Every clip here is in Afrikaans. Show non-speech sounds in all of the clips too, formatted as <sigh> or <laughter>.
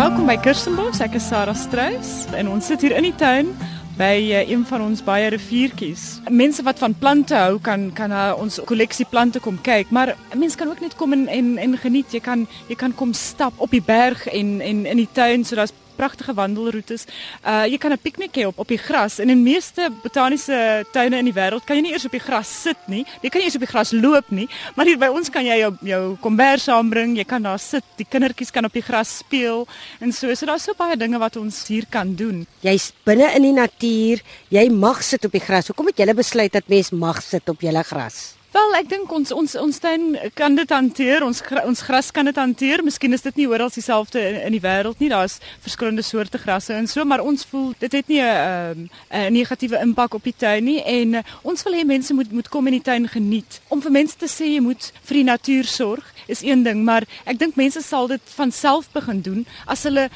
Welkom by Kirstenbosch. Ek is Sarah Struis en ons sit hier in die tuin by uh, een van ons baie riviertjies. Mense wat van plante hou kan kan na ons kolleksie plante kom kyk, maar mense kan ook net kom en en, en geniet. Jy kan jy kan kom stap op die berg en en in die tuin, so daar's pragtige wandelroetes. Uh jy kan 'n piknik hê op op die gras. En in meeste botaniese tuine in die wêreld kan jy nie eers op die gras sit nie. Jy kan nie eers op die gras loop nie, maar hier by ons kan jy jou jou kombers saambring, jy kan daar sit, die kindertjies kan op die gras speel en so. So daar's so baie dinge wat ons hier kan doen. Jy's binne in die natuur, jy mag sit op die gras. Hoekom het julle besluit dat mens mag sit op julle gras? Wel, ek dink ons ons ons tuin kan dit hanteer. Ons ons gras kan dit hanteer. Miskien is dit nie oral dieselfde in, in die wêreld nie. Daar's verskillende soorte grasse en so, maar ons voel dit het nie 'n um, 'n negatiewe impak op die tuin nie en uh, ons wil hê mense moet moet kom in die tuin geniet. Om vir mense te sê jy moet vir die natuur sorg is een ding, maar ek dink mense sal dit van self begin doen as hulle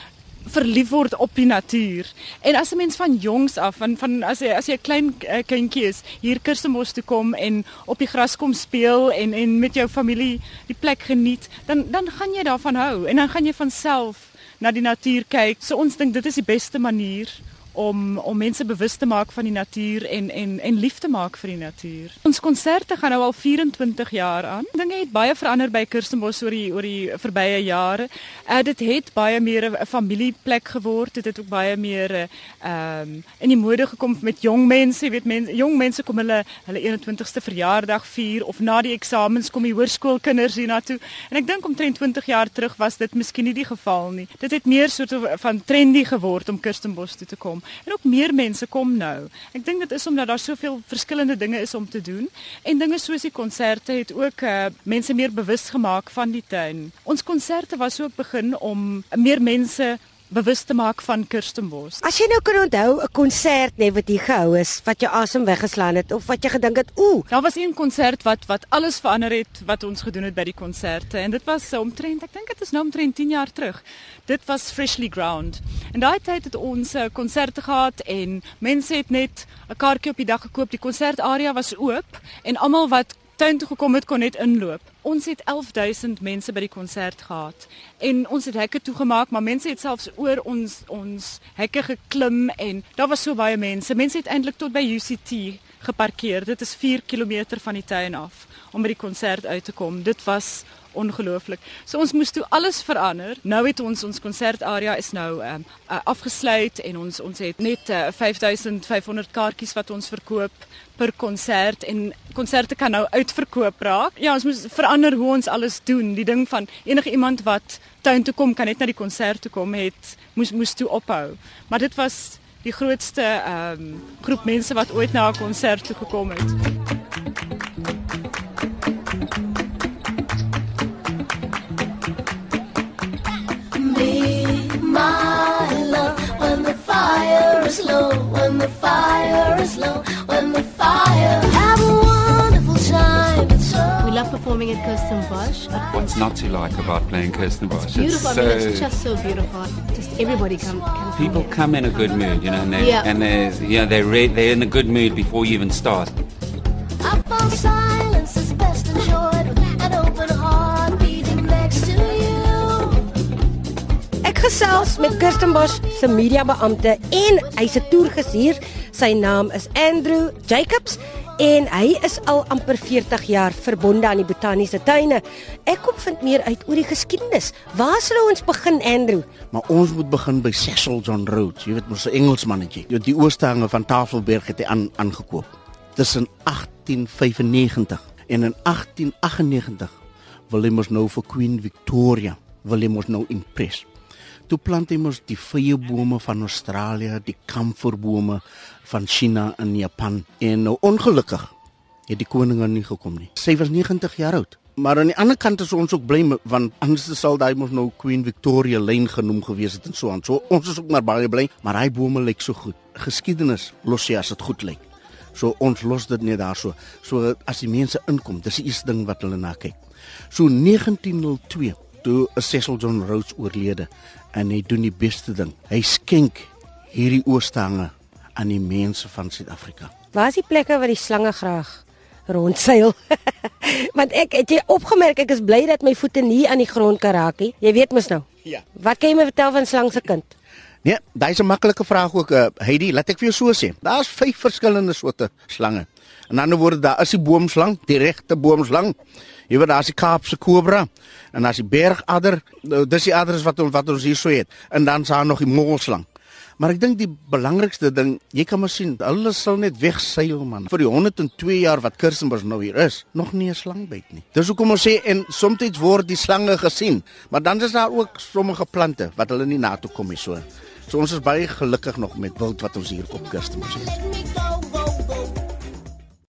verlief word op die natuur. En as 'n mens van jongs af van van as jy as jy 'n klein uh, kindjie is, hier Kirstenbos toe kom en op die gras kom speel en en met jou familie die plek geniet, dan dan gaan jy daarvan hou en dan gaan jy van self na die natuur kyk. So ons dink dit is die beste manier om om mense bewus te maak van die natuur en en en lief te maak vir die natuur. Ons konserte gaan nou al 24 jaar aan. Dinge het baie verander by Kirstenbos oor die oor die verbye jare. Uh, dit het baie meer 'n familieplek geword. Dit het ook baie meer ehm uh, in die mode gekom met jong mense, jy weet mense jong mense kom hulle hulle 21ste verjaardag vier of na die eksamens kom die hoërskoolkinders hiernatoe. En ek dink omtrent 20 jaar terug was dit miskien nie die geval nie. Dit het meer soort van trendy geword om Kirstenbos toe te kom en ook meer mense kom nou. Ek dink dit is omdat daar soveel verskillende dinge is om te doen en dinge soos die konserte het ook uh, mense meer bewus gemaak van die tuin. Ons konserte was ook begin om meer mense bewus te maak van Kirstenbos. As jy nou kan onthou 'n konsert net wat hier gehou is wat jou asem weggeslaan het of wat jy gedink het, ooh, daar was een konsert wat wat alles verander het wat ons gedoen het by die konserte en dit was omtrent ek dink dit is nou omtrent 10 jaar terug. Dit was Freshly Ground. En daai tyd het ons 'n uh, konsert gehad en mense het net 'n kaartjie op die dag gekoop. Die konsertarea was oop en almal wat tuin toe gekom het kon net inloop. Ons het 11000 mense by die konsert gehad en ons het hekke toegemaak, maar mense het selfs oor ons ons hekke geklim en daar was so baie mense. Mense het eintlik tot by UCT geparkeer. Dit is 4 km van die tuin af om by die konsert uit te kom. Dit was ongelooflik. So ons moes toe alles verander. Nou het ons ons konsertarea is nou ehm um, uh, afgesluit en ons ons het net uh, 5500 kaartjies wat ons verkoop per konsert en konserte kan nou uitverkoop raak. Ja, ons moet verander hoe ons alles doen. Die ding van enige iemand wat tuin toe kom kan net na die konsert toe kom het moes moes toe ophou. Maar dit was die grootste ehm um, groep mense wat ooit na 'n konsert toe gekom het. is low, when the fire is low, when the fire. Love performing at Kirsten Bosch. What's not to like about playing Kirsten Bosch? It's beautiful. It's, so I mean, it's just so beautiful. Just everybody come. come people come, come in a good mood, you know, and they yeah. and they you know they're re- they're in a good mood before you even start. I found silence is best enjoyed with an open heart beating next to you. Ek gesels met Kirsten Bosch se mediabeampte en hy's 'n toergestuur. Sy naam is Andrew Jacobs en hy is al amper 40 jaar verbonde aan die botaniese tuine. Ek kom vind meer uit oor die geskiedenis. Waar sou ons begin, Andrew? Maar ons moet begin by Cecil John Rhodes. Jy weet mos 'n Engelsmannetjie. Jy die oorstange van Tafelberg het hy aan aangekoop. Tussen 1895 en in 1898 wil hy mos nou vir Queen Victoria wil hy mos nou impress. Toe plant hy mos die vyebome van Australië, die kamferbome van China en Japan en nou ongelukkig het die koninge nie gekom nie. Sy was 90 jaar oud. Maar aan die ander kant is ons ook bly want anders sal daai mos nou Queen Victoria Lane genoem gewees het en so aan. So ons is ook maar baie bly, maar hy bome lyk so goed. Geskiedenis los sy as dit goed lyk. So ons los dit net daar so. So as die mense inkom, dis die eerste ding wat hulle na kyk. So 1902 toe is Cecil John Rhodes oorlede en hy doen die beste ding. Hy skenk hierdie oorstange aan die mense van Suid-Afrika. Waar is die plekke waar die slange graag rondseil? <laughs> Want ek het jy opgemerk ek is bly dat my voete nie aan die grond kan raak nie. Jy weet mos nou. Ja. Wat kan jy my vertel van slang se kind? Nee, daai's 'n maklike vraag ook, uh, Heidi. Laat ek vir jou so sê. Daar's vyf verskillende soorte slange. In ander woorde, daar is die boomslang, die regte boomslang. Jy weet daar's die Kaapse kobra en daar's die bergadder. Nou, Dis die adders wat ons wat ons hier so het. En dan's daar nog die molslang. Maar ek dink die belangrikste ding, jy kan maar sien, hulle sal net wegseil man. Vir die 102 jaar wat Kirstenbosch nou hier is, nog nie 'n slang byt nie. Dis hoekom ons sê en soms word die slange gesien, maar dan is daar ook sommige plante wat hulle nie na toe kom nie so. So ons is baie gelukkig nog met wild wat ons hier op Kirstenbosch het.